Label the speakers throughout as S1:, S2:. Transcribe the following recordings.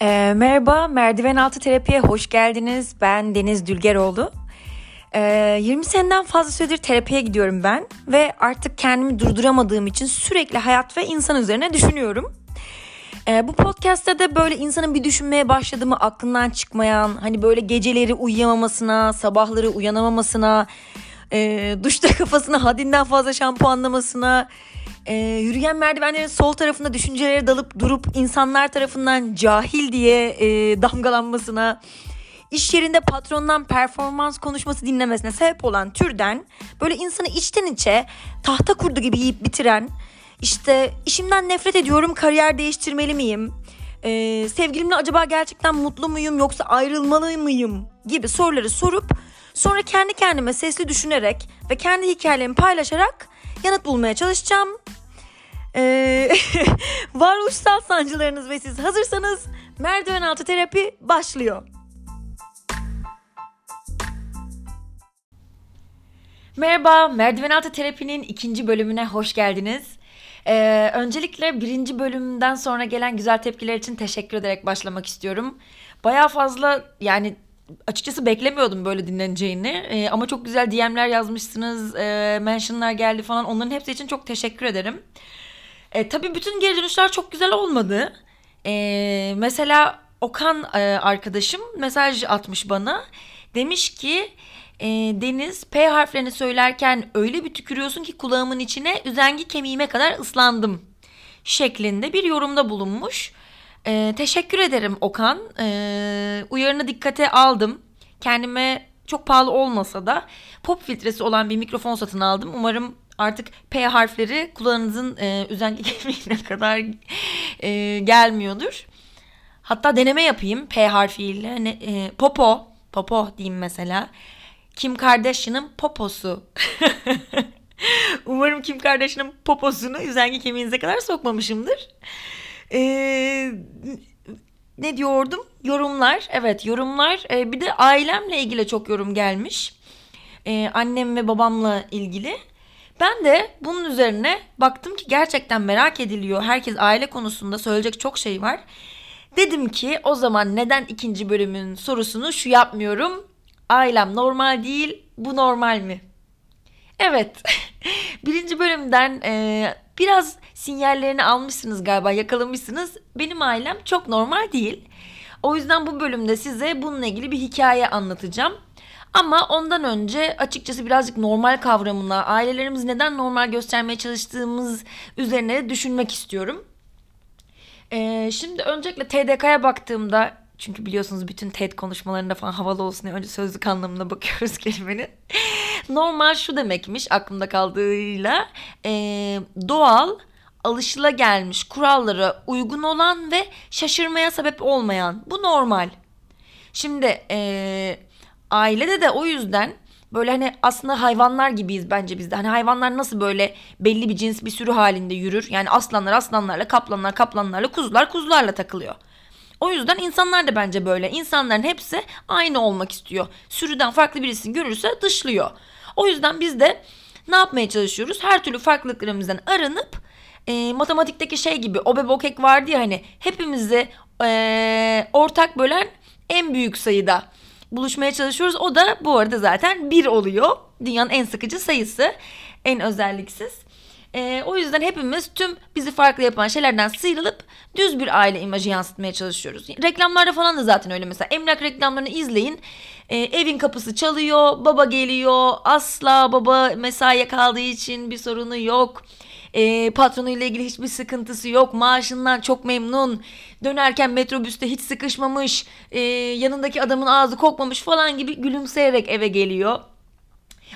S1: E, merhaba, Merdiven Altı Terapi'ye hoş geldiniz. Ben Deniz Dülgeroğlu. E, ee, 20 seneden fazla süredir terapiye gidiyorum ben ve artık kendimi durduramadığım için sürekli hayat ve insan üzerine düşünüyorum. E, bu podcast'ta da böyle insanın bir düşünmeye başladığımı aklından çıkmayan, hani böyle geceleri uyuyamamasına, sabahları uyanamamasına, e, duşta kafasına haddinden fazla şampuanlamasına, e, yürüyen merdivenlerin sol tarafında düşüncelere dalıp durup insanlar tarafından cahil diye e, damgalanmasına, iş yerinde patrondan performans konuşması dinlemesine sebep olan türden böyle insanı içten içe tahta kurdu gibi yiyip bitiren işte işimden nefret ediyorum kariyer değiştirmeli miyim? Ee, sevgilimle acaba gerçekten mutlu muyum yoksa ayrılmalı mıyım gibi soruları sorup sonra kendi kendime sesli düşünerek ve kendi hikayelerimi paylaşarak yanıt bulmaya çalışacağım. Ee, varoluşsal sancılarınız ve siz hazırsanız merdiven altı terapi başlıyor. Merhaba, Merdiven Altı Terapi'nin ikinci bölümüne hoş geldiniz. Ee, öncelikle birinci bölümden sonra gelen güzel tepkiler için teşekkür ederek başlamak istiyorum. Baya fazla yani açıkçası beklemiyordum böyle dinleneceğini ee, ama çok güzel DM'ler yazmışsınız, e, mentionlar geldi falan onların hepsi için çok teşekkür ederim. E, tabii bütün geri dönüşler çok güzel olmadı. E, mesela Okan e, arkadaşım mesaj atmış bana. Demiş ki e, Deniz P harflerini söylerken öyle bir tükürüyorsun ki kulağımın içine üzengi kemiğime kadar ıslandım şeklinde bir yorumda bulunmuş. E, teşekkür ederim Okan. E, uyarını dikkate aldım. Kendime çok pahalı olmasa da pop filtresi olan bir mikrofon satın aldım. Umarım artık P harfleri kulağınızın e, üzengi kemiğine kadar e, gelmiyordur. Hatta deneme yapayım P harfiyle. Hani, e, popo, popo diyeyim mesela. Kim Kardashian'ın poposu. Umarım Kim Kardashian'ın poposunu üzengi kemiğinize kadar sokmamışımdır. Ee, ne diyordum? Yorumlar. Evet yorumlar. Ee, bir de ailemle ilgili çok yorum gelmiş. Ee, annem ve babamla ilgili. Ben de bunun üzerine baktım ki gerçekten merak ediliyor. Herkes aile konusunda söyleyecek çok şey var. Dedim ki o zaman neden ikinci bölümün sorusunu şu yapmıyorum. Ailem normal değil, bu normal mi? Evet, birinci bölümden e, biraz sinyallerini almışsınız galiba, yakalamışsınız. Benim ailem çok normal değil. O yüzden bu bölümde size bununla ilgili bir hikaye anlatacağım. Ama ondan önce açıkçası birazcık normal kavramına, ailelerimiz neden normal göstermeye çalıştığımız üzerine düşünmek istiyorum. Ee, şimdi öncelikle TDK'ya baktığımda çünkü biliyorsunuz bütün TED konuşmalarında falan havalı olsun diye önce sözlük anlamına bakıyoruz kelimenin. Normal şu demekmiş aklımda kaldığıyla e, doğal, alışıla gelmiş kurallara uygun olan ve şaşırmaya sebep olmayan. Bu normal. Şimdi e, ailede de o yüzden böyle hani aslında hayvanlar gibiyiz bence bizde. Hani hayvanlar nasıl böyle belli bir cins bir sürü halinde yürür. Yani aslanlar aslanlarla, kaplanlar kaplanlarla, kuzular kuzularla takılıyor. O yüzden insanlar da bence böyle. İnsanların hepsi aynı olmak istiyor. Sürüden farklı birisini görürse dışlıyor. O yüzden biz de ne yapmaya çalışıyoruz? Her türlü farklılıklarımızdan arınıp e, matematikteki şey gibi o bebokek vardı ya hani hepimizi e, ortak bölen en büyük sayıda buluşmaya çalışıyoruz. O da bu arada zaten bir oluyor. Dünyanın en sıkıcı sayısı. En özelliksiz. Ee, o yüzden hepimiz tüm bizi farklı yapan şeylerden sıyrılıp düz bir aile imajı yansıtmaya çalışıyoruz. Reklamlarda falan da zaten öyle mesela. Emlak reklamlarını izleyin. Ee, evin kapısı çalıyor, baba geliyor. Asla baba mesaiye kaldığı için bir sorunu yok. E, patronuyla ilgili hiçbir sıkıntısı yok. Maaşından çok memnun. Dönerken metrobüste hiç sıkışmamış. E, yanındaki adamın ağzı kokmamış falan gibi gülümseyerek eve geliyor.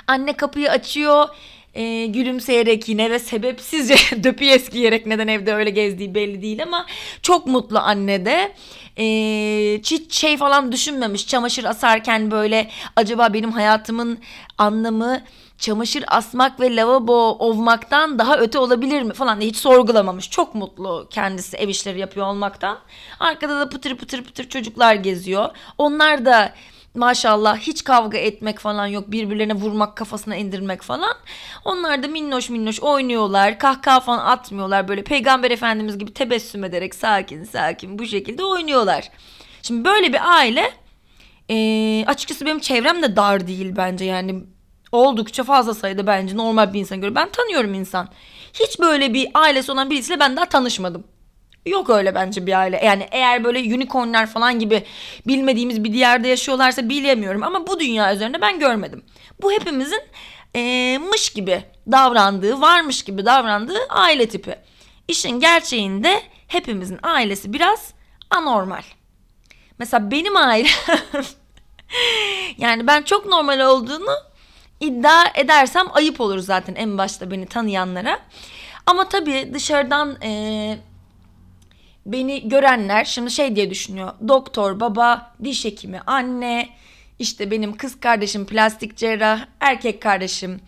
S1: Anne kapıyı açıyor e, gülümseyerek yine ve sebepsizce döpü eskiyerek neden evde öyle gezdiği belli değil ama çok mutlu anne de. E, şey falan düşünmemiş çamaşır asarken böyle acaba benim hayatımın anlamı çamaşır asmak ve lavabo ovmaktan daha öte olabilir mi falan hiç sorgulamamış. Çok mutlu kendisi ev işleri yapıyor olmaktan. Arkada da pıtır pıtır pıtır çocuklar geziyor. Onlar da Maşallah hiç kavga etmek falan yok. Birbirlerine vurmak, kafasına indirmek falan. Onlar da minnoş minnoş oynuyorlar. Kahkaha falan atmıyorlar. Böyle peygamber efendimiz gibi tebessüm ederek sakin sakin bu şekilde oynuyorlar. Şimdi böyle bir aile e, açıkçası benim çevrem de dar değil bence yani oldukça fazla sayıda bence normal bir insan göre. Ben tanıyorum insan. Hiç böyle bir ailesi olan birisiyle ben daha tanışmadım. Yok öyle bence bir aile. Yani eğer böyle unicornlar falan gibi bilmediğimiz bir diyarda yaşıyorlarsa bilemiyorum. Ama bu dünya üzerinde ben görmedim. Bu hepimizin e, mış gibi davrandığı, varmış gibi davrandığı aile tipi. İşin gerçeğinde hepimizin ailesi biraz anormal. Mesela benim ailem yani ben çok normal olduğunu iddia edersem ayıp olur zaten en başta beni tanıyanlara. Ama tabii dışarıdan e, beni görenler şimdi şey diye düşünüyor. Doktor, baba, diş hekimi, anne, işte benim kız kardeşim plastik cerrah, erkek kardeşim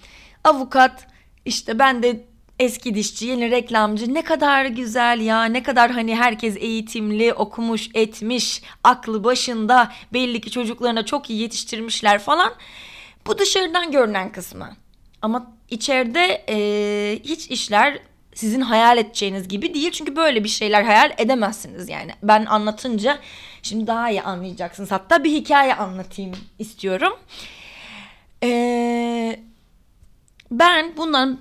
S1: avukat, işte ben de eski dişçi, yeni reklamcı. Ne kadar güzel ya. Ne kadar hani herkes eğitimli, okumuş, etmiş, aklı başında. Belli ki çocuklarına çok iyi yetiştirmişler falan. Bu dışarıdan görünen kısmı. Ama içeride e, hiç işler sizin hayal edeceğiniz gibi değil. Çünkü böyle bir şeyler hayal edemezsiniz yani. Ben anlatınca şimdi daha iyi anlayacaksınız. Hatta bir hikaye anlatayım istiyorum. Ee, ben bundan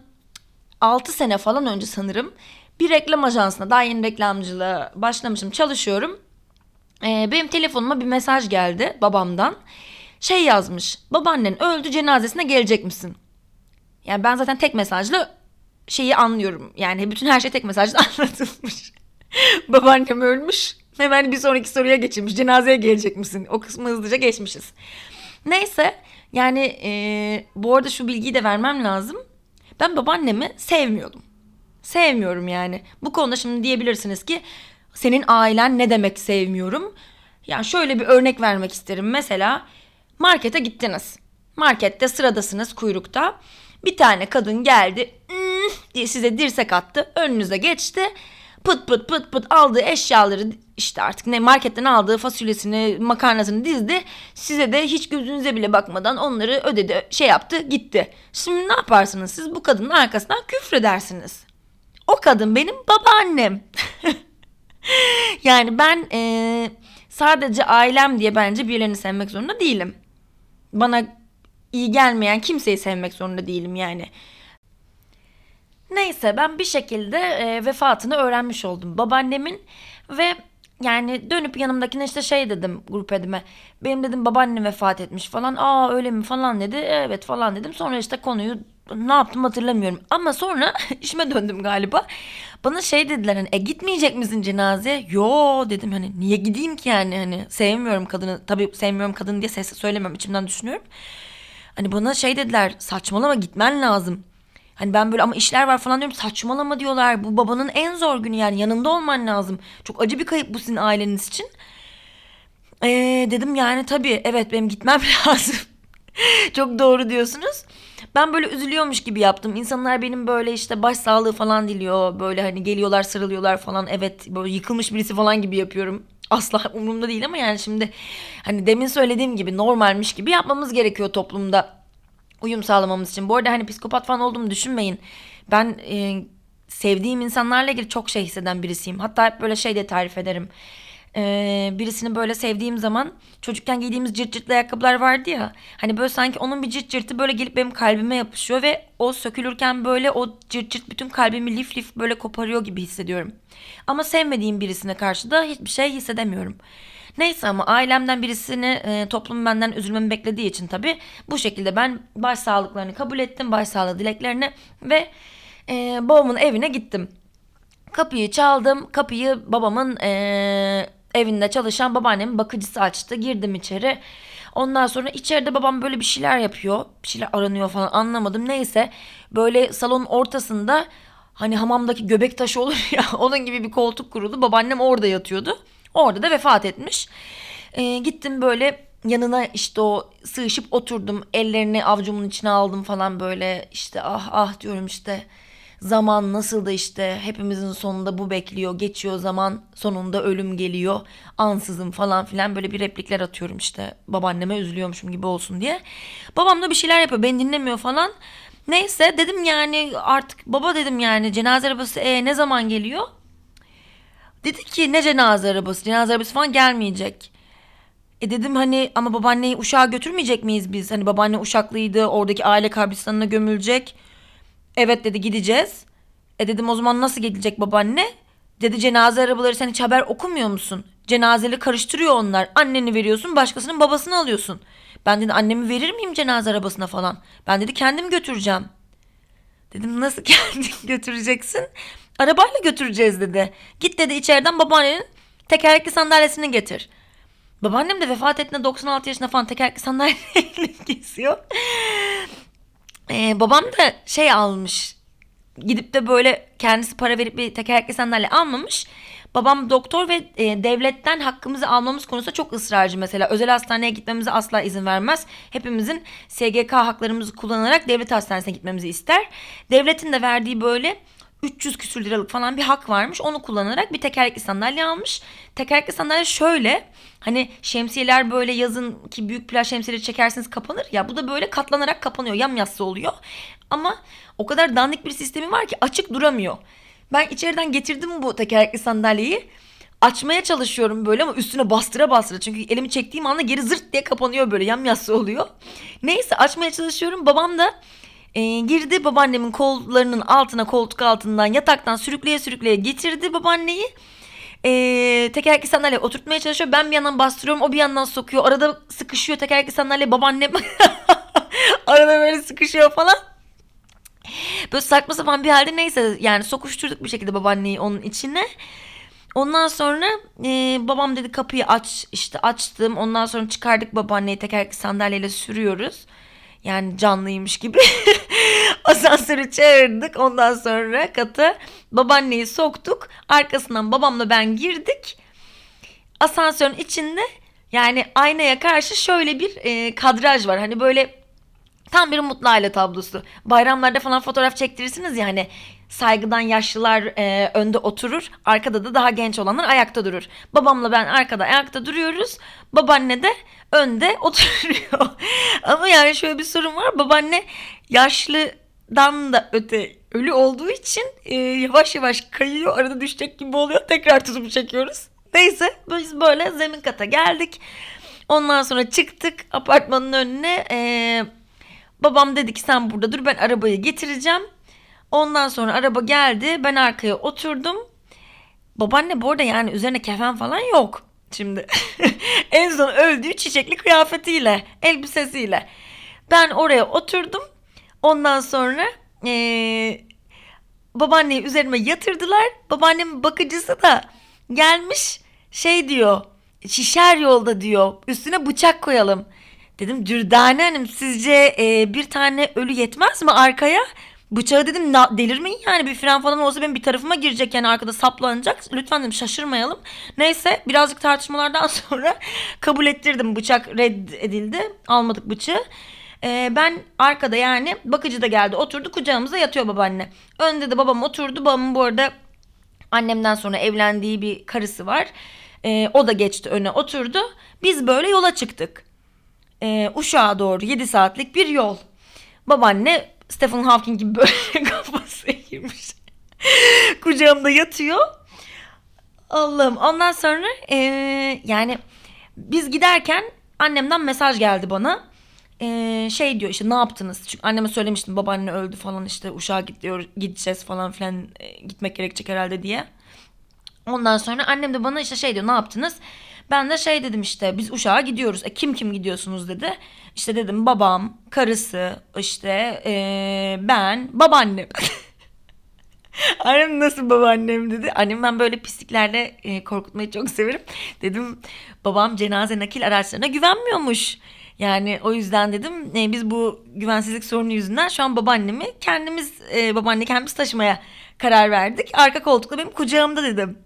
S1: 6 sene falan önce sanırım bir reklam ajansına daha yeni reklamcılığa başlamışım çalışıyorum. Ee, benim telefonuma bir mesaj geldi babamdan. Şey yazmış babaannen öldü cenazesine gelecek misin? Yani ben zaten tek mesajla şeyi anlıyorum. Yani bütün her şey tek mesajla anlatılmış. Babaannem ölmüş. Hemen bir sonraki soruya geçilmiş. Cenazeye gelecek misin? O kısmı hızlıca geçmişiz. Neyse yani e, bu arada şu bilgiyi de vermem lazım. Ben babaannemi sevmiyordum. Sevmiyorum yani. Bu konuda şimdi diyebilirsiniz ki senin ailen ne demek sevmiyorum? Yani şöyle bir örnek vermek isterim. Mesela markete gittiniz. Markette sıradasınız kuyrukta. Bir tane kadın geldi hmm, diye size dirsek attı. Önünüze geçti. Pıt pıt pıt pıt aldığı eşyaları işte artık ne marketten aldığı fasulyesini makarnasını dizdi. Size de hiç gözünüze bile bakmadan onları ödedi şey yaptı gitti. Şimdi ne yaparsınız siz bu kadının arkasından küfredersiniz. O kadın benim babaannem. yani ben ee, sadece ailem diye bence birilerini sevmek zorunda değilim. Bana iyi gelmeyen kimseyi sevmek zorunda değilim yani. Neyse ben bir şekilde e, vefatını öğrenmiş oldum babaannemin ve yani dönüp yanımdakine işte şey dedim grup edime. Benim dedim babaannem vefat etmiş falan. Aa öyle mi falan dedi. Evet falan dedim. Sonra işte konuyu ne yaptım hatırlamıyorum. Ama sonra işime döndüm galiba. Bana şey dediler hani e gitmeyecek misin cenazeye? Yo dedim hani niye gideyim ki yani hani sevmiyorum kadını. Tabii sevmiyorum kadını diye ses söylemiyorum içimden düşünüyorum. Hani bana şey dediler saçmalama gitmen lazım. Hani ben böyle ama işler var falan diyorum saçmalama diyorlar. Bu babanın en zor günü yani yanında olman lazım. Çok acı bir kayıp bu sizin aileniz için. Ee, dedim yani tabii evet benim gitmem lazım. Çok doğru diyorsunuz. Ben böyle üzülüyormuş gibi yaptım. İnsanlar benim böyle işte baş sağlığı falan diliyor. Böyle hani geliyorlar sarılıyorlar falan. Evet böyle yıkılmış birisi falan gibi yapıyorum. Asla umurumda değil ama yani şimdi hani demin söylediğim gibi normalmiş gibi yapmamız gerekiyor toplumda uyum sağlamamız için. Bu arada hani psikopat falan olduğumu düşünmeyin. Ben e, sevdiğim insanlarla ilgili çok şey hisseden birisiyim. Hatta hep böyle şey de tarif ederim. Ee, birisini böyle sevdiğim zaman çocukken giydiğimiz cırt cırtlı ayakkabılar vardı ya. Hani böyle sanki onun bir cırt cırtı böyle gelip benim kalbime yapışıyor ve o sökülürken böyle o cırt cırt bütün kalbimi lif lif böyle koparıyor gibi hissediyorum. Ama sevmediğim birisine karşı da hiçbir şey hissedemiyorum. Neyse ama ailemden birisini e, toplum benden üzülmemi beklediği için tabii bu şekilde ben baş sağlıklarını kabul ettim. baş sağlığı dileklerini ve e, babamın evine gittim. Kapıyı çaldım. Kapıyı babamın e, evinde çalışan babaannemin bakıcısı açtı. Girdim içeri. Ondan sonra içeride babam böyle bir şeyler yapıyor. Bir şeyler aranıyor falan anlamadım. Neyse böyle salonun ortasında hani hamamdaki göbek taşı olur ya onun gibi bir koltuk kuruldu. Babaannem orada yatıyordu. Orada da vefat etmiş. E, gittim böyle yanına işte o sığışıp oturdum. Ellerini avcumun içine aldım falan böyle işte ah ah diyorum işte zaman nasıl da işte hepimizin sonunda bu bekliyor. Geçiyor zaman sonunda ölüm geliyor. Ansızın falan filan böyle bir replikler atıyorum işte babaanneme üzülüyormuşum gibi olsun diye. Babam da bir şeyler yapıyor beni dinlemiyor falan. Neyse dedim yani artık baba dedim yani cenaze arabası e, ne zaman geliyor? Dedi ki ne cenaze arabası cenaze arabası falan gelmeyecek. E dedim hani ama babaanneyi uşağa götürmeyecek miyiz biz? Hani babaanne uşaklıydı oradaki aile kabristanına gömülecek. Evet dedi gideceğiz. E dedim o zaman nasıl gelecek babaanne? Dedi cenaze arabaları sen hiç haber okumuyor musun? Cenazeli karıştırıyor onlar. Anneni veriyorsun başkasının babasını alıyorsun. Ben dedi annemi verir miyim cenaze arabasına falan? Ben dedi kendim götüreceğim. Dedim nasıl kendin götüreceksin? Arabayla götüreceğiz dedi. Git dedi içeriden babaannenin tekerlekli sandalyesini getir. Babaannem de vefat ettiğinde 96 yaşında falan tekerlekli sandalyeyle geziyor. Ee, babam da şey almış. Gidip de böyle kendisi para verip bir tekerlekli sandalye almamış. Babam doktor ve e, devletten hakkımızı almamız konusunda çok ısrarcı mesela. Özel hastaneye gitmemize asla izin vermez. Hepimizin SGK haklarımızı kullanarak devlet hastanesine gitmemizi ister. Devletin de verdiği böyle 300 küsür liralık falan bir hak varmış. Onu kullanarak bir tekerlekli sandalye almış. Tekerlekli sandalye şöyle hani şemsiyeler böyle yazın ki büyük plaj şemsiyeleri çekersiniz kapanır ya bu da böyle katlanarak kapanıyor yamyassı oluyor. Ama o kadar dandik bir sistemi var ki açık duramıyor. Ben içeriden getirdim bu tekerlekli sandalyeyi. Açmaya çalışıyorum böyle ama üstüne bastıra bastıra. Çünkü elimi çektiğim anda geri zırt diye kapanıyor böyle yamyassı oluyor. Neyse açmaya çalışıyorum. Babam da e, girdi babaannemin kollarının altına koltuk altından yataktan sürükleye sürükleye getirdi babaanneyi. E, tekerlekli sandalye oturtmaya çalışıyor. Ben bir yandan bastırıyorum o bir yandan sokuyor. Arada sıkışıyor tekerlekli sandalye babaannem. Arada böyle sıkışıyor falan. Böyle saçma sapan bir halde neyse yani sokuşturduk bir şekilde babaanneyi onun içine. Ondan sonra e, babam dedi kapıyı aç işte açtım. Ondan sonra çıkardık babaanneyi tekerlekli sandalyeyle sürüyoruz. Yani canlıymış gibi. Asansörü çağırdık. Ondan sonra kata babaanneyi soktuk. Arkasından babamla ben girdik. Asansörün içinde yani aynaya karşı şöyle bir e, kadraj var. Hani böyle tam bir mutlu aile tablosu. Bayramlarda falan fotoğraf çektirirsiniz ya hani saygıdan yaşlılar e, önde oturur. Arkada da daha genç olanlar ayakta durur. Babamla ben arkada ayakta duruyoruz. Babaanne de önde oturuyor. Ama yani şöyle bir sorun var. Babaanne yaşlıdan da öte ölü olduğu için e, yavaş yavaş kayıyor. Arada düşecek gibi oluyor. Tekrar tutup çekiyoruz. Neyse biz böyle zemin kata geldik. Ondan sonra çıktık apartmanın önüne. E, babam dedi ki sen burada dur ben arabayı getireceğim. Ondan sonra araba geldi. Ben arkaya oturdum. Babaanne bu arada yani üzerine kefen falan yok. Şimdi en son öldüğü çiçekli kıyafetiyle, elbisesiyle. Ben oraya oturdum. Ondan sonra ee, babaanneyi üzerime yatırdılar. Babaannemin bakıcısı da gelmiş şey diyor. Şişer yolda diyor. Üstüne bıçak koyalım. Dedim Dürdane Hanım sizce e, bir tane ölü yetmez mi arkaya? Bıçağı dedim na, delirmeyin yani bir fren falan olsa benim bir tarafıma girecek yani arkada saplanacak. Lütfen dedim şaşırmayalım. Neyse birazcık tartışmalardan sonra kabul ettirdim bıçak reddedildi. Almadık bıçağı. Ee, ben arkada yani bakıcı da geldi oturdu kucağımıza yatıyor babaanne. Önde de babam oturdu. Babamın bu arada annemden sonra evlendiği bir karısı var. Ee, o da geçti öne oturdu. Biz böyle yola çıktık. Ee, Uşak'a doğru 7 saatlik bir yol. Babaanne Stephen Hawking gibi böyle kafası eğilmiş. Kucağımda yatıyor. Allah'ım. Ondan sonra ee, yani biz giderken annemden mesaj geldi bana. Şey diyor işte ne yaptınız? Çünkü anneme söylemiştim babaanne öldü falan işte uşağa gidiyor gideceğiz falan filan e, gitmek gerekecek herhalde diye. Ondan sonra annem de bana işte şey diyor ne yaptınız? Ben de şey dedim işte biz Uşak'a gidiyoruz. E, kim kim gidiyorsunuz dedi. İşte dedim babam, karısı, işte ee, ben, babaannem. Annem nasıl babaannem dedi. Annem ben böyle pisliklerle e, korkutmayı çok severim. Dedim babam cenaze nakil araçlarına güvenmiyormuş. Yani o yüzden dedim e, biz bu güvensizlik sorunu yüzünden şu an babaannemi kendimiz e, babaanne kendimiz taşımaya karar verdik. Arka koltukta benim kucağımda dedim.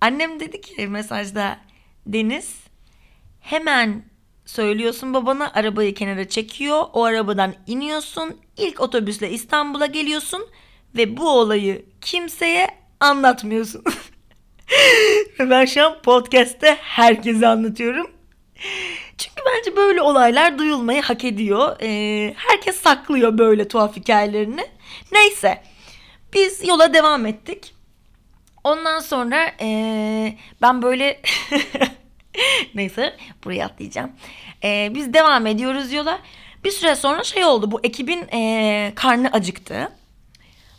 S1: Annem dedi ki mesajda Deniz hemen söylüyorsun babana arabayı kenara çekiyor. O arabadan iniyorsun. İlk otobüsle İstanbul'a geliyorsun ve bu olayı kimseye anlatmıyorsun. ben şu an podcast'te herkese anlatıyorum. Çünkü bence böyle olaylar duyulmayı hak ediyor. Ee, herkes saklıyor böyle tuhaf hikayelerini. Neyse biz yola devam ettik. Ondan sonra ee, ben böyle neyse buraya atlayacağım. Ee, biz devam ediyoruz yola. Bir süre sonra şey oldu bu ekibin ee, karnı acıktı.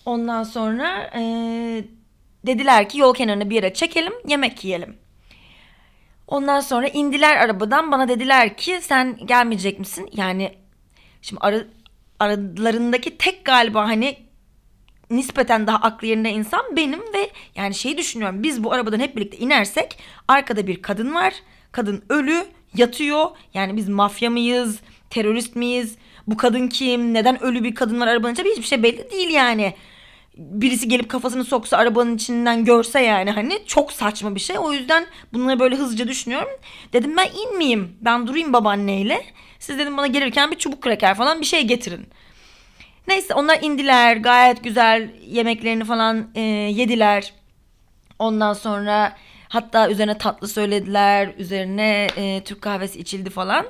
S1: Ondan sonra ee, dediler ki yol kenarına bir yere çekelim yemek yiyelim. Ondan sonra indiler arabadan. Bana dediler ki sen gelmeyecek misin? Yani şimdi ara, aralarındaki tek galiba hani nispeten daha aklı yerinde insan benim ve yani şeyi düşünüyorum. Biz bu arabadan hep birlikte inersek arkada bir kadın var. Kadın ölü yatıyor. Yani biz mafya mıyız terörist miyiz? Bu kadın kim? Neden ölü bir kadın var arabanın içinde? Hiçbir şey belli değil yani birisi gelip kafasını soksa arabanın içinden görse yani hani çok saçma bir şey. O yüzden bunları böyle hızlıca düşünüyorum. Dedim ben inmeyeyim. Ben durayım babaanneyle. Siz dedim bana gelirken bir çubuk kraker falan bir şey getirin. Neyse onlar indiler. Gayet güzel yemeklerini falan e, yediler. Ondan sonra hatta üzerine tatlı söylediler. Üzerine e, Türk kahvesi içildi falan.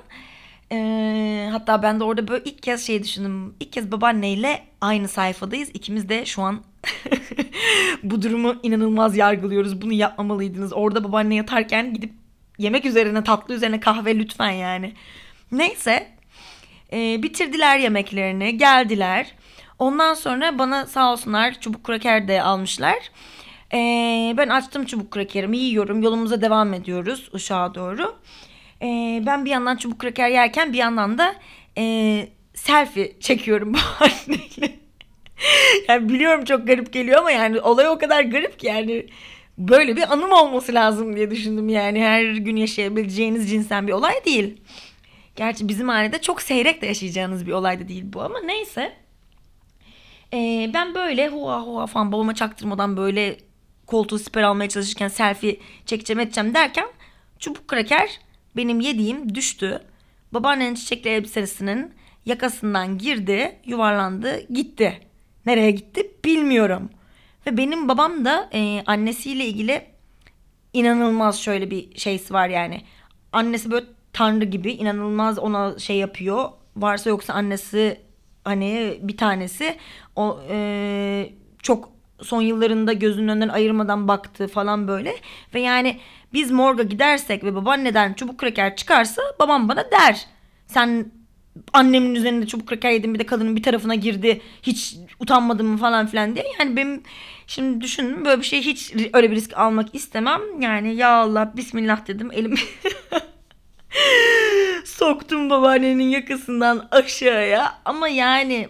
S1: Ee, hatta ben de orada böyle ilk kez şey düşündüm. İlk kez babaanneyle aynı sayfadayız. İkimiz de şu an bu durumu inanılmaz yargılıyoruz. Bunu yapmamalıydınız. Orada babaanne yatarken gidip yemek üzerine tatlı üzerine kahve lütfen yani. Neyse e, bitirdiler yemeklerini geldiler. Ondan sonra bana sağ olsunlar çubuk kraker de almışlar. Ee, ben açtım çubuk krakerimi yiyorum yolumuza devam ediyoruz uşağa doğru. Ee, ben bir yandan çubuk kraker yerken bir yandan da e, selfie çekiyorum bu anneyle. yani biliyorum çok garip geliyor ama yani olay o kadar garip ki yani böyle bir anım olması lazım diye düşündüm yani her gün yaşayabileceğiniz cinsten bir olay değil. Gerçi bizim ailede çok seyrek de yaşayacağınız bir olay da değil bu ama neyse. Ee, ben böyle hua hua falan babama çaktırmadan böyle koltuğu siper almaya çalışırken selfie çekeceğim edeceğim derken çubuk kraker benim yediğim düştü. Babaannenin çiçekli elbisesinin yakasından girdi, yuvarlandı, gitti. Nereye gitti bilmiyorum. Ve benim babam da e, annesiyle ilgili inanılmaz şöyle bir şeysi var yani. Annesi böyle tanrı gibi inanılmaz ona şey yapıyor. Varsa yoksa annesi hani bir tanesi o e, çok son yıllarında gözünün önünden ayırmadan baktı falan böyle. Ve yani biz morga gidersek ve babaanneden çubuk kraker çıkarsa babam bana der. Sen annemin üzerinde çubuk kraker yedin bir de kadının bir tarafına girdi. Hiç utanmadın mı falan filan diye. Yani benim şimdi düşündüm böyle bir şey hiç öyle bir risk almak istemem. Yani ya Allah bismillah dedim elimi soktum babaannenin yakasından aşağıya. Ama yani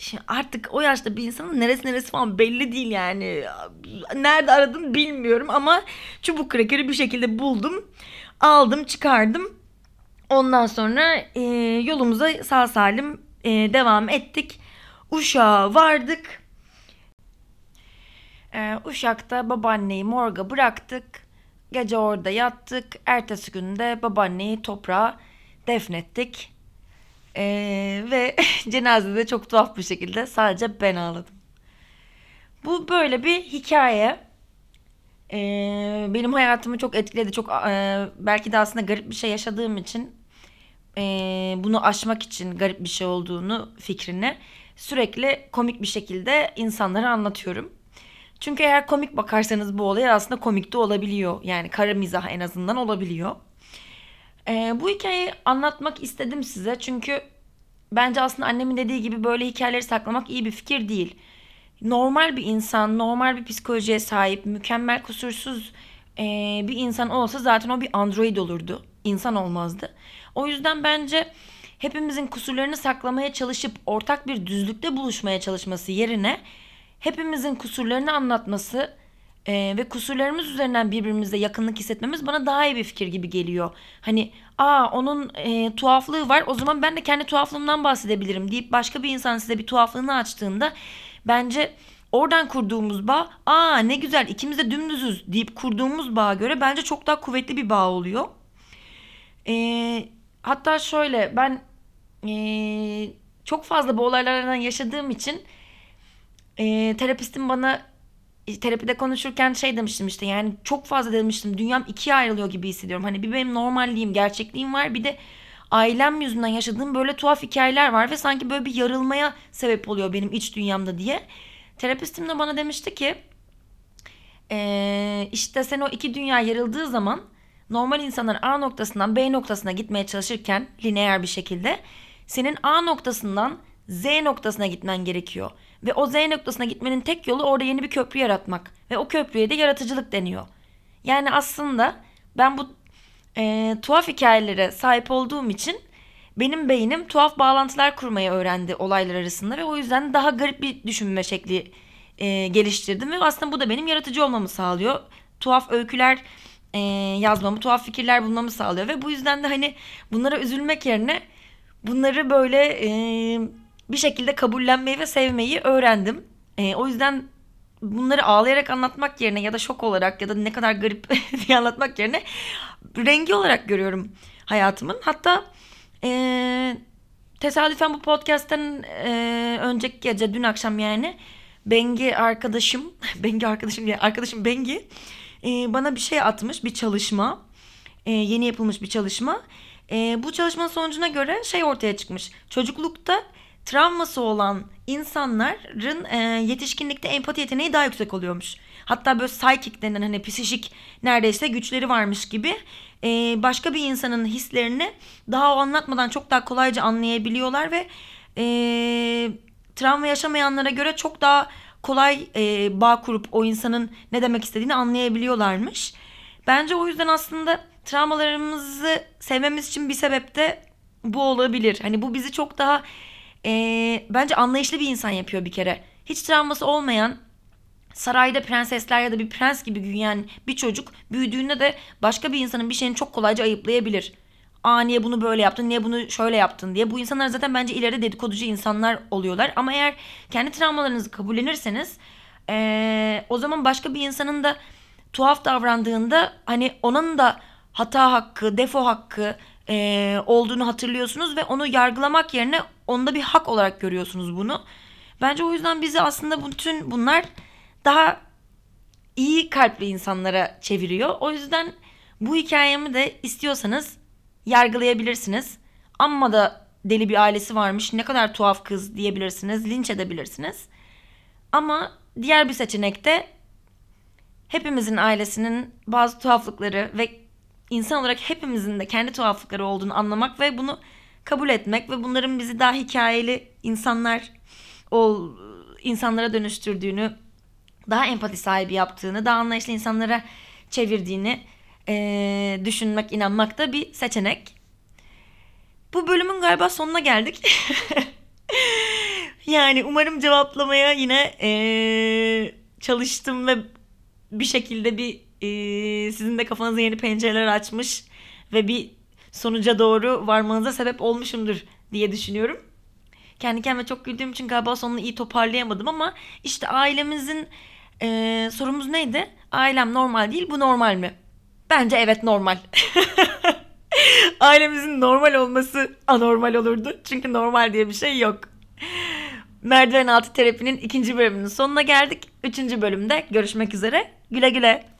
S1: Şimdi artık o yaşta bir insanın neresi neresi falan belli değil yani. Nerede aradım bilmiyorum ama çubuk krekeri bir şekilde buldum. Aldım çıkardım. Ondan sonra e, yolumuza sağ salim e, devam ettik. Uşağa vardık. E, Uşak'ta babaanneyi morga bıraktık. Gece orada yattık. Ertesi günde babaanneyi toprağa defnettik. Ee, ve cenazede çok tuhaf bir şekilde sadece ben ağladım. Bu böyle bir hikaye. Ee, benim hayatımı çok etkiledi. Çok e, belki de aslında garip bir şey yaşadığım için e, bunu aşmak için garip bir şey olduğunu fikrini sürekli komik bir şekilde insanlara anlatıyorum. Çünkü eğer komik bakarsanız bu olay aslında komik de olabiliyor. Yani kara mizah en azından olabiliyor. Ee, bu hikayeyi anlatmak istedim size çünkü bence aslında annemin dediği gibi böyle hikayeleri saklamak iyi bir fikir değil. Normal bir insan, normal bir psikolojiye sahip, mükemmel kusursuz e, bir insan olsa zaten o bir android olurdu. İnsan olmazdı. O yüzden bence hepimizin kusurlarını saklamaya çalışıp ortak bir düzlükte buluşmaya çalışması yerine hepimizin kusurlarını anlatması ee, ve kusurlarımız üzerinden birbirimize yakınlık hissetmemiz bana daha iyi bir fikir gibi geliyor. Hani aa onun e, tuhaflığı var o zaman ben de kendi tuhaflığımdan bahsedebilirim deyip başka bir insan size bir tuhaflığını açtığında bence oradan kurduğumuz bağ aa ne güzel ikimiz de dümdüzüz deyip kurduğumuz bağa göre bence çok daha kuvvetli bir bağ oluyor. Ee, hatta şöyle ben e, çok fazla bu olaylardan yaşadığım için e, terapistim bana e, terapide konuşurken şey demiştim işte yani çok fazla demiştim dünyam ikiye ayrılıyor gibi hissediyorum. Hani bir benim normalliğim, gerçekliğim var bir de ailem yüzünden yaşadığım böyle tuhaf hikayeler var ve sanki böyle bir yarılmaya sebep oluyor benim iç dünyamda diye. Terapistim de bana demişti ki ee, işte sen o iki dünya yarıldığı zaman normal insanlar A noktasından B noktasına gitmeye çalışırken lineer bir şekilde senin A noktasından Z noktasına gitmen gerekiyor. Ve o Z noktasına gitmenin tek yolu orada yeni bir köprü yaratmak. Ve o köprüye de yaratıcılık deniyor. Yani aslında ben bu e, tuhaf hikayelere sahip olduğum için benim beynim tuhaf bağlantılar kurmayı öğrendi olaylar arasında ve o yüzden daha garip bir düşünme şekli e, geliştirdim ve aslında bu da benim yaratıcı olmamı sağlıyor. Tuhaf öyküler e, yazmamı, tuhaf fikirler bulmamı sağlıyor ve bu yüzden de hani bunlara üzülmek yerine bunları böyle e, bir şekilde kabullenmeyi ve sevmeyi öğrendim. E, o yüzden bunları ağlayarak anlatmak yerine ya da şok olarak ya da ne kadar garip diye anlatmak yerine rengi olarak görüyorum hayatımın. Hatta e, tesadüfen bu podcast'ten e, önceki gece dün akşam yani Bengi arkadaşım Bengi arkadaşım diye arkadaşım Bengi e, bana bir şey atmış bir çalışma e, yeni yapılmış bir çalışma. E, bu çalışmanın sonucuna göre şey ortaya çıkmış çocuklukta travması olan insanların e, yetişkinlikte empati yeteneği daha yüksek oluyormuş. Hatta böyle psychic denen hani psikik neredeyse güçleri varmış gibi e, başka bir insanın hislerini daha o anlatmadan çok daha kolayca anlayabiliyorlar ve e, travma yaşamayanlara göre çok daha kolay e, bağ kurup o insanın ne demek istediğini anlayabiliyorlarmış. Bence o yüzden aslında travmalarımızı sevmemiz için bir sebep de bu olabilir. Hani bu bizi çok daha e, bence anlayışlı bir insan yapıyor bir kere. Hiç travması olmayan sarayda prensesler ya da bir prens gibi büyüyen bir çocuk büyüdüğünde de başka bir insanın bir şeyini çok kolayca ayıplayabilir. Aa niye bunu böyle yaptın, niye bunu şöyle yaptın diye. Bu insanlar zaten bence ileride dedikoducu insanlar oluyorlar. Ama eğer kendi travmalarınızı kabullenirseniz ee, o zaman başka bir insanın da tuhaf davrandığında hani onun da hata hakkı, defo hakkı e, olduğunu hatırlıyorsunuz ve onu yargılamak yerine onda bir hak olarak görüyorsunuz bunu. Bence o yüzden bizi aslında bütün bunlar daha iyi kalpli insanlara çeviriyor. O yüzden bu hikayemi de istiyorsanız yargılayabilirsiniz. Amma da deli bir ailesi varmış ne kadar tuhaf kız diyebilirsiniz. Linç edebilirsiniz. Ama diğer bir seçenek de hepimizin ailesinin bazı tuhaflıkları ve insan olarak hepimizin de kendi tuhaflıkları olduğunu anlamak ve bunu kabul etmek ve bunların bizi daha hikayeli insanlar ol insanlara dönüştürdüğünü, daha empati sahibi yaptığını, daha anlayışlı insanlara çevirdiğini e, düşünmek, inanmak da bir seçenek. Bu bölümün galiba sonuna geldik. yani umarım cevaplamaya yine e, çalıştım ve bir şekilde bir e, sizin de kafanıza yeni pencereler açmış ve bir sonuca doğru varmanıza sebep olmuşumdur diye düşünüyorum. Kendi kendime çok güldüğüm için galiba sonunu iyi toparlayamadım ama işte ailemizin e, sorumuz neydi? Ailem normal değil bu normal mi? Bence evet normal. Ailemizin normal olması anormal olurdu. Çünkü normal diye bir şey yok. Merdiven altı terapinin ikinci bölümünün sonuna geldik. Üçüncü bölümde görüşmek üzere. Güle güle.